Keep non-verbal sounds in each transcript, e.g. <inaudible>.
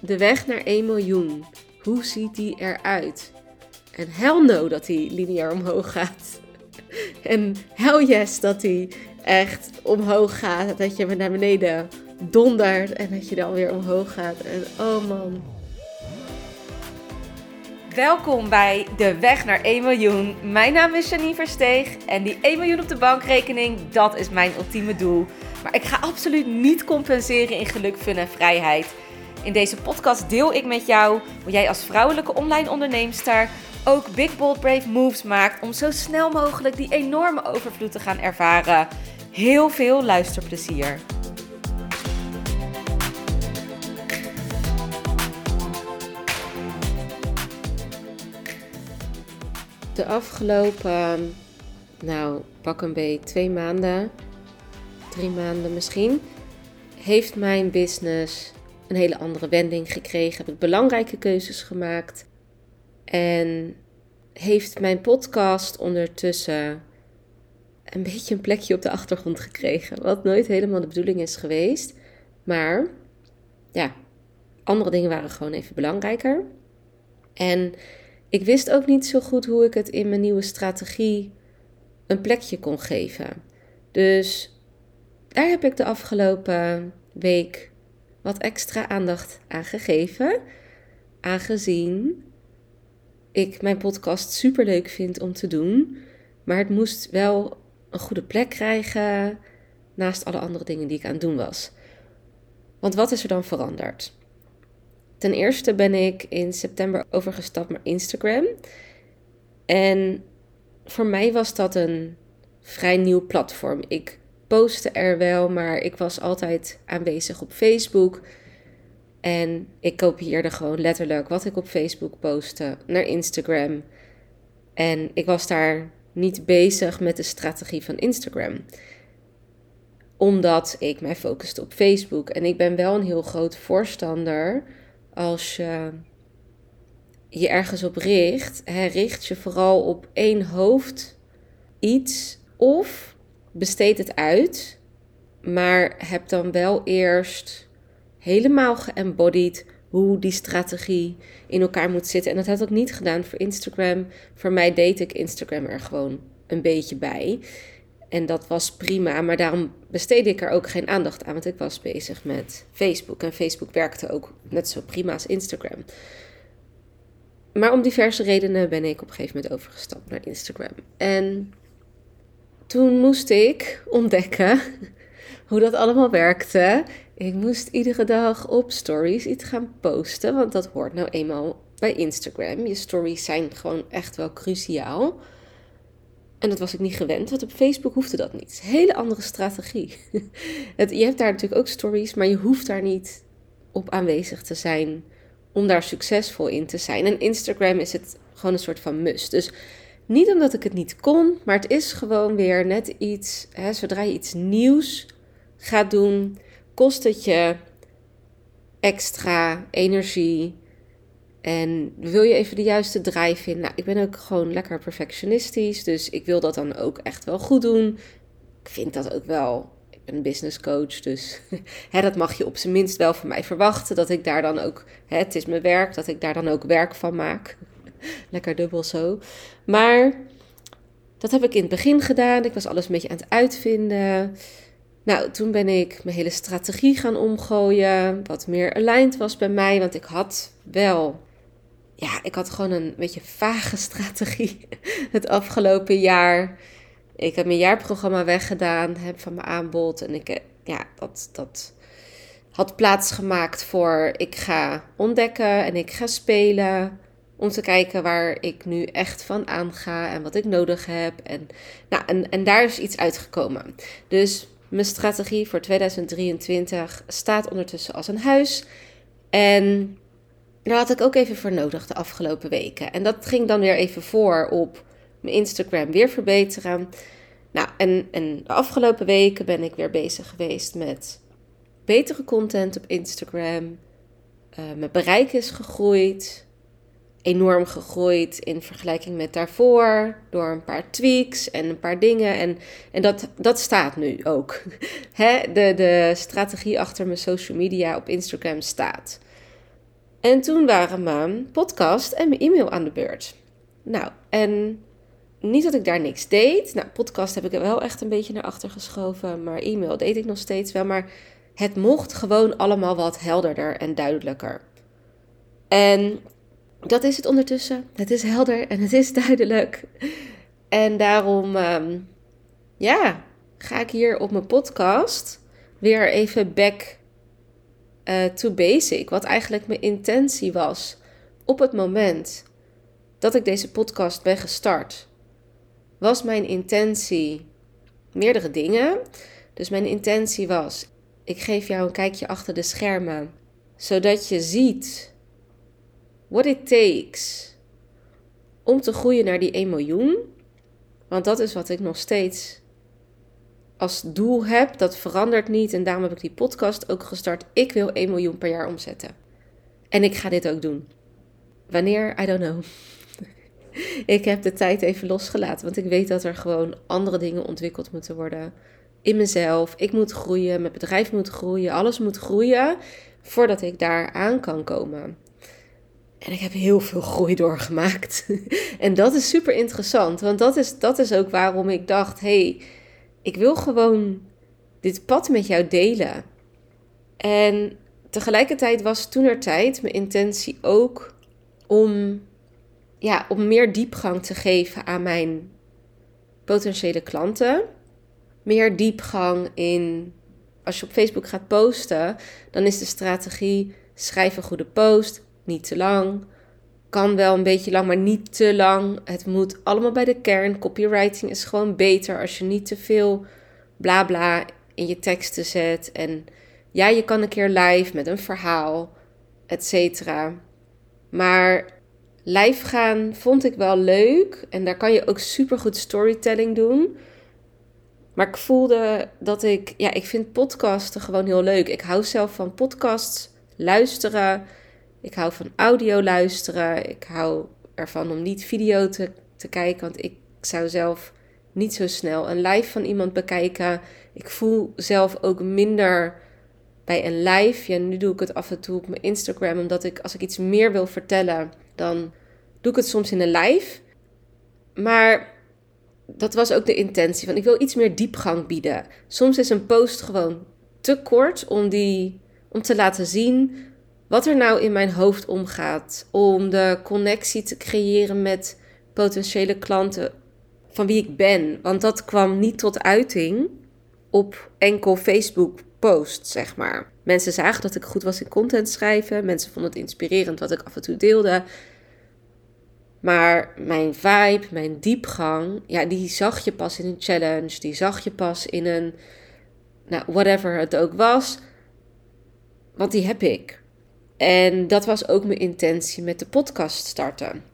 de weg naar 1 miljoen. Hoe ziet die eruit? En hell no dat die lineair omhoog gaat. <laughs> En hell yes dat die echt omhoog gaat. Dat je naar beneden dondert en dat je dan weer omhoog gaat. En oh man. Welkom bij De Weg naar 1 miljoen. Mijn naam is Janine Versteeg en die 1 miljoen op de bankrekening, dat is mijn ultieme doel. Maar ik ga absoluut niet compenseren in geluk, fun en vrijheid. In deze podcast deel ik met jou hoe jij als vrouwelijke online onderneemster ook big bold brave moves maakt om zo snel mogelijk die enorme overvloed te gaan ervaren. Heel veel luisterplezier. De afgelopen, nou pak een beetje twee maanden, drie maanden misschien, heeft mijn business een hele andere wending gekregen. Heb ik belangrijke keuzes gemaakt. En heeft mijn podcast ondertussen een beetje een plekje op de achtergrond gekregen. Wat nooit helemaal de bedoeling is geweest. Maar ja, andere dingen waren gewoon even belangrijker. En ik wist ook niet zo goed hoe ik het in mijn nieuwe strategie een plekje kon geven. Dus daar heb ik de afgelopen week wat extra aandacht aan gegeven. Aangezien ik mijn podcast super leuk vind om te doen. Maar het moest wel een goede plek krijgen naast alle andere dingen die ik aan het doen was. Want wat is er dan veranderd? Ten eerste ben ik in september overgestapt naar Instagram. En voor mij was dat een vrij nieuw platform. Ik postte er wel, maar ik was altijd aanwezig op Facebook. En ik kopieerde gewoon letterlijk wat ik op Facebook postte naar Instagram. En ik was daar niet bezig met de strategie van Instagram. Omdat ik mij focuste op Facebook. En ik ben wel een heel groot voorstander als je je ergens op richt, hè, richt je vooral op één hoofd iets of besteed het uit, maar heb dan wel eerst helemaal geëmbodied hoe die strategie in elkaar moet zitten. En dat had ik niet gedaan voor Instagram. Voor mij deed ik Instagram er gewoon een beetje bij. En dat was prima, maar daarom besteedde ik er ook geen aandacht aan, want ik was bezig met Facebook. En Facebook werkte ook net zo prima als Instagram. Maar om diverse redenen ben ik op een gegeven moment overgestapt naar Instagram. En toen moest ik ontdekken <laughs> hoe dat allemaal werkte. Ik moest iedere dag op stories iets gaan posten, want dat hoort nou eenmaal bij Instagram. Je stories zijn gewoon echt wel cruciaal. En dat was ik niet gewend, want op Facebook hoefde dat niet. Het hele andere strategie. <laughs> je hebt daar natuurlijk ook stories, maar je hoeft daar niet op aanwezig te zijn om daar succesvol in te zijn. En Instagram is het gewoon een soort van must. Dus niet omdat ik het niet kon, maar het is gewoon weer net iets. Hè, zodra je iets nieuws gaat doen, kost het je extra energie. En wil je even de juiste draai vinden? Nou, ik ben ook gewoon lekker perfectionistisch. Dus ik wil dat dan ook echt wel goed doen. Ik vind dat ook wel. Ik ben een business coach. Dus <laughs> hè, dat mag je op zijn minst wel van mij verwachten. Dat ik daar dan ook. Hè, het is mijn werk. Dat ik daar dan ook werk van maak. <laughs> Lekker dubbel zo. Maar dat heb ik in het begin gedaan. Ik was alles een beetje aan het uitvinden. Nou, toen ben ik mijn hele strategie gaan omgooien. Wat meer aligned was bij mij. Want ik had wel. Ja, ik had gewoon een beetje vage strategie <laughs> het afgelopen jaar. Ik heb mijn jaarprogramma weggedaan heb van mijn aanbod. En ik, ja, dat, dat had plaatsgemaakt voor ik ga ontdekken en ik ga spelen. Om te kijken waar ik nu echt van aanga en wat ik nodig heb. En, nou, en, en daar is iets uitgekomen. Dus mijn strategie voor 2023 staat ondertussen als een huis. En daar had ik ook even voor nodig de afgelopen weken. En dat ging dan weer even voor op mijn Instagram weer verbeteren. Nou, en, en de afgelopen weken ben ik weer bezig geweest met betere content op Instagram. Uh, mijn bereik is gegroeid enorm gegroeid in vergelijking met daarvoor. Door een paar tweaks en een paar dingen. En, en dat, dat staat nu ook. <laughs> Hè? De, de strategie achter mijn social media op Instagram staat. En toen waren mijn podcast en mijn e-mail aan de beurt. Nou, en niet dat ik daar niks deed. Nou, podcast heb ik er wel echt een beetje naar achter geschoven. Maar e-mail deed ik nog steeds wel. Maar het mocht gewoon allemaal wat helderder en duidelijker. En dat is het ondertussen. Het is helder en het is <laughs> duidelijk. En daarom, ehm, ja, ga ik hier op mijn podcast weer even back uh, to basic. Wat eigenlijk mijn intentie was op het moment dat ik deze podcast ben gestart. Was mijn intentie meerdere dingen. Dus mijn intentie was: ik geef jou een kijkje achter de schermen, zodat je ziet what it takes om te groeien naar die 1 miljoen. Want dat is wat ik nog steeds als doel heb. Dat verandert niet en daarom heb ik die podcast ook gestart. Ik wil 1 miljoen per jaar omzetten. En ik ga dit ook doen. Wanneer? I don't know. <laughs> ik heb de tijd even losgelaten, want ik weet dat er gewoon andere dingen ontwikkeld moeten worden in mezelf. Ik moet groeien, mijn bedrijf moet groeien, alles moet groeien voordat ik daar aan kan komen. En ik heb heel veel groei doorgemaakt. <laughs> en dat is super interessant, want dat is, dat is ook waarom ik dacht: hey, ik wil gewoon dit pad met jou delen. En tegelijkertijd was toen er tijd mijn intentie ook om, ja, om meer diepgang te geven aan mijn potentiële klanten. Meer diepgang in, als je op Facebook gaat posten, dan is de strategie schrijf een goede post, niet te lang. Kan wel een beetje lang, maar niet te lang. Het moet allemaal bij de kern. Copywriting is gewoon beter als je niet te veel bla bla in je teksten zet. En ja, je kan een keer live met een verhaal, et cetera. Maar live gaan vond ik wel leuk. En daar kan je ook super goed storytelling doen. Maar ik voelde dat ik, ja, ik vind podcasten gewoon heel leuk. Ik hou zelf van podcasts, luisteren. Ik hou van audio luisteren. Ik hou ervan om niet video te, te kijken, want ik zou zelf niet zo snel een live van iemand bekijken. Ik voel zelf ook minder bij een live. Ja, nu doe ik het af en toe op mijn Instagram, omdat ik als ik iets meer wil vertellen, dan doe ik het soms in een live. Maar dat was ook de intentie van ik wil iets meer diepgang bieden. Soms is een post gewoon te kort om die om te laten zien wat er nou in mijn hoofd omgaat. Om de connectie te creëren met potentiële klanten van wie ik ben. Want dat kwam niet tot uiting op enkel Facebook post, zeg maar. Mensen zagen dat ik goed was in content schrijven. Mensen vonden het inspirerend wat ik af en toe deelde. Maar mijn vibe, mijn diepgang, ja, die zag je pas in een challenge. Die zag je pas in een, nou, whatever het ook was. Want die heb ik. En dat was ook mijn intentie met de podcast starten.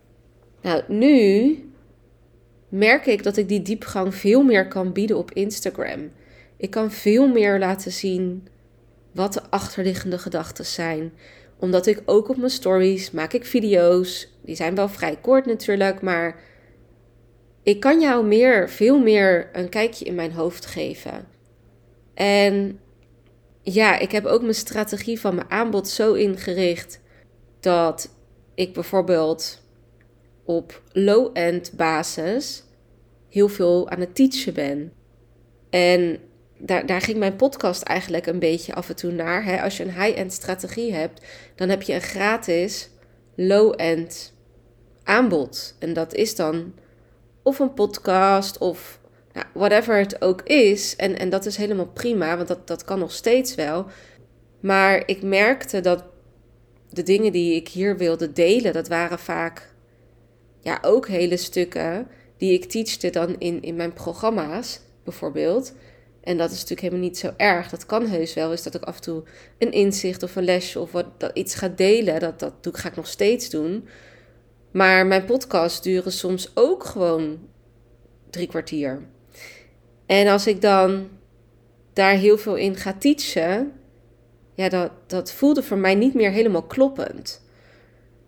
Nou, nu merk ik dat ik die diepgang veel meer kan bieden op Instagram. Ik kan veel meer laten zien wat de achterliggende gedachten zijn. Omdat ik ook op mijn stories maak ik video's. Die zijn wel vrij kort natuurlijk, maar ik kan jou meer, veel meer een kijkje in mijn hoofd geven. En ja, ik heb ook mijn strategie van mijn aanbod zo ingericht dat ik bijvoorbeeld op low-end basis heel veel aan het teachen ben. En daar, daar ging mijn podcast eigenlijk een beetje af en toe naar. Hè? Als je een high-end strategie hebt, dan heb je een gratis low-end aanbod. En dat is dan of een podcast of whatever het ook is. En, en dat is helemaal prima, want dat, dat kan nog steeds wel. Maar ik merkte dat de dingen die ik hier wilde delen, dat waren vaak ja, ook hele stukken die ik teachte dan in, in mijn programma's, bijvoorbeeld. En dat is natuurlijk helemaal niet zo erg. Dat kan heus wel, is dat ik af en toe een inzicht of een lesje of wat, dat iets ga delen. Dat, dat doe, ga ik nog steeds doen. Maar mijn podcasts duren soms ook gewoon drie kwartier. En als ik dan daar heel veel in ga teachen, ja, dat, dat voelde voor mij niet meer helemaal kloppend.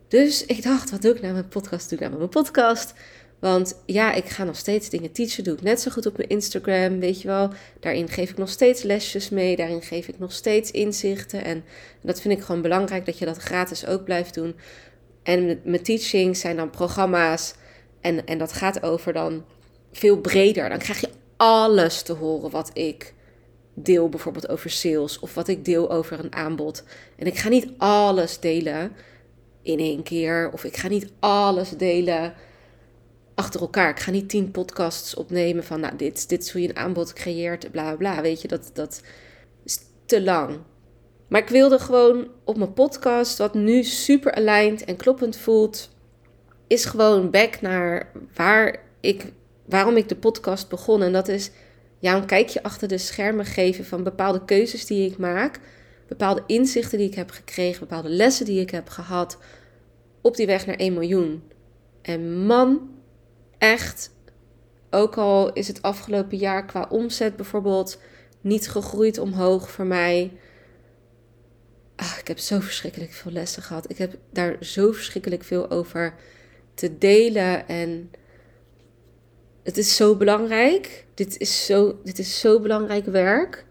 Dus ik dacht, wat doe ik nou met mijn podcast? Doe ik nou met mijn podcast? Want ja, ik ga nog steeds dingen teachen. Doe ik net zo goed op mijn Instagram, weet je wel. Daarin geef ik nog steeds lesjes mee. Daarin geef ik nog steeds inzichten. En dat vind ik gewoon belangrijk dat je dat gratis ook blijft doen. En mijn teachings zijn dan programma's. En, en dat gaat over dan veel breder. Dan krijg je alles te horen wat ik deel, bijvoorbeeld over sales. Of wat ik deel over een aanbod. En ik ga niet alles delen in één keer. Of ik ga niet alles delen achter elkaar. Ik ga niet tien podcasts opnemen van, nou, dit, dit hoe je een aanbod creëert, bla bla. Weet je, dat, dat is te lang. Maar ik wilde gewoon op mijn podcast, wat nu super aligned en kloppend voelt, is gewoon back naar waar ik, waarom ik de podcast begon. En dat is ja, een kijkje achter de schermen geven van bepaalde keuzes die ik maak, bepaalde inzichten die ik heb gekregen, bepaalde lessen die ik heb gehad op die weg naar 1 miljoen. En man, echt, ook al is het afgelopen jaar qua omzet bijvoorbeeld niet gegroeid omhoog voor mij. Ah, ik heb zo verschrikkelijk veel lessen gehad. Ik heb daar zo verschrikkelijk veel over te delen. En het is zo belangrijk. Dit is zo, dit is zo belangrijk werk.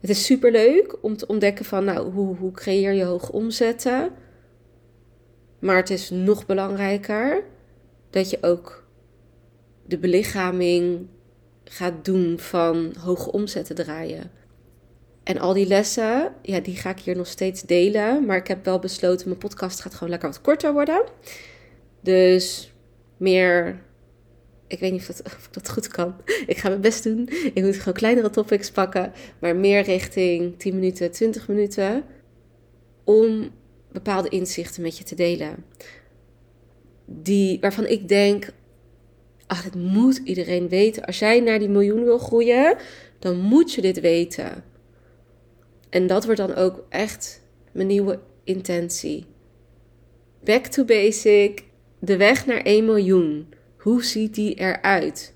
Het is super leuk om te ontdekken van nou, hoe, hoe creëer je hoge omzetten. Maar het is nog belangrijker dat je ook de belichaming gaat doen van hoge omzetten draaien. En al die lessen, ja, die ga ik hier nog steeds delen. Maar ik heb wel besloten, mijn podcast gaat gewoon lekker wat korter worden. Dus meer, ik weet niet of, dat, ik dat goed kan. Ik ga mijn best doen. Ik moet gewoon kleinere topics pakken. Maar meer richting 10 minuten, 20 minuten. Om bepaalde inzichten met je te delen die, waarvan ik denk, ach, dit moet iedereen weten. Als jij naar die miljoen wil groeien, dan moet je dit weten. En dat wordt dan ook echt mijn nieuwe intentie. Back to basic, de weg naar 1 miljoen. Hoe ziet die eruit?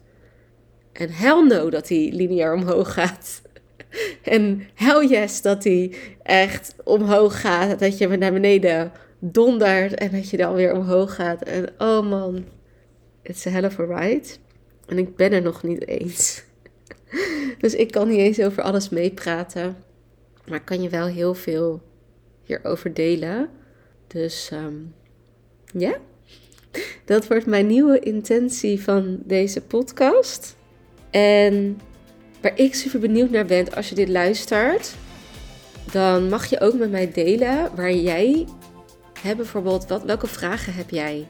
En hell no dat die lineair omhoog gaat. <laughs> En hell yes dat die echt omhoog gaat. Dat je naar beneden dondert en dat je dan weer omhoog gaat. En oh man, it's a hell of a ride. En ik ben er nog niet eens. <laughs> Dus ik kan niet eens over alles meepraten. Maar ik kan je wel heel veel hierover delen. Dus ehm, ja, dat wordt mijn nieuwe intentie van deze podcast. En waar ik super benieuwd naar ben als je dit luistert, dan mag je ook met mij delen waar jij Hè, bijvoorbeeld, wat, welke vragen heb jij?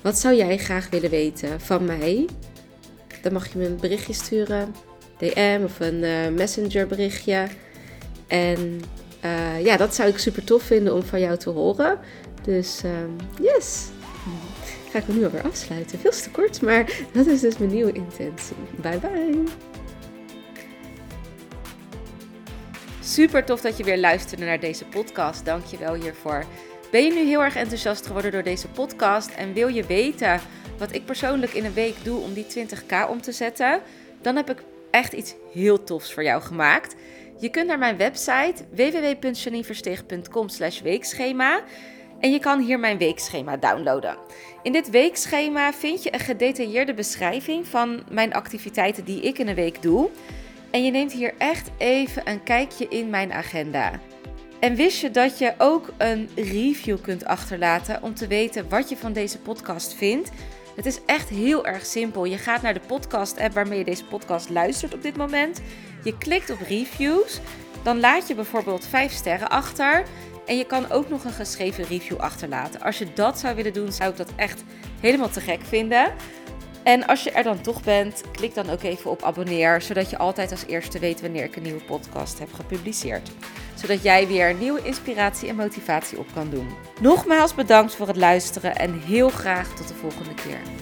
Wat zou jij graag willen weten van mij? Dan mag je me een berichtje sturen, DM of een uh, messenger berichtje. En uh, ja, dat zou ik super tof vinden om van jou te horen. Dus uh, yes! Ga ik nu alweer afsluiten. Veel te kort, maar dat is dus mijn nieuwe intentie. Bye bye! Super tof dat je weer luisterde naar deze podcast. Dank je wel hiervoor. Ben je nu heel erg enthousiast geworden door deze podcast en wil je weten wat ik persoonlijk in een week doe om die 20k om te zetten? Dan heb ik echt iets heel tofs voor jou gemaakt. Je kunt naar mijn website www.janineversteeg.com weekschema en je kan hier mijn weekschema downloaden. In dit weekschema vind je een gedetailleerde beschrijving van mijn activiteiten die ik in een week doe. En je neemt hier echt even een kijkje in mijn agenda. En wist je dat je ook een review kunt achterlaten om te weten wat je van deze podcast vindt? Het is echt heel erg simpel. Je gaat naar de podcast-app waarmee je deze podcast luistert op dit moment. Je klikt op reviews. Dan laat je bijvoorbeeld 5 sterren achter. En je kan ook nog een geschreven review achterlaten. Als je dat zou willen doen, zou ik dat echt helemaal te gek vinden. En als je er dan toch bent, klik dan ook even op abonneer, zodat je altijd als eerste weet wanneer ik een nieuwe podcast heb gepubliceerd. Zodat jij weer nieuwe inspiratie en motivatie op kan doen. Nogmaals bedankt voor het luisteren en heel graag tot de volgende keer.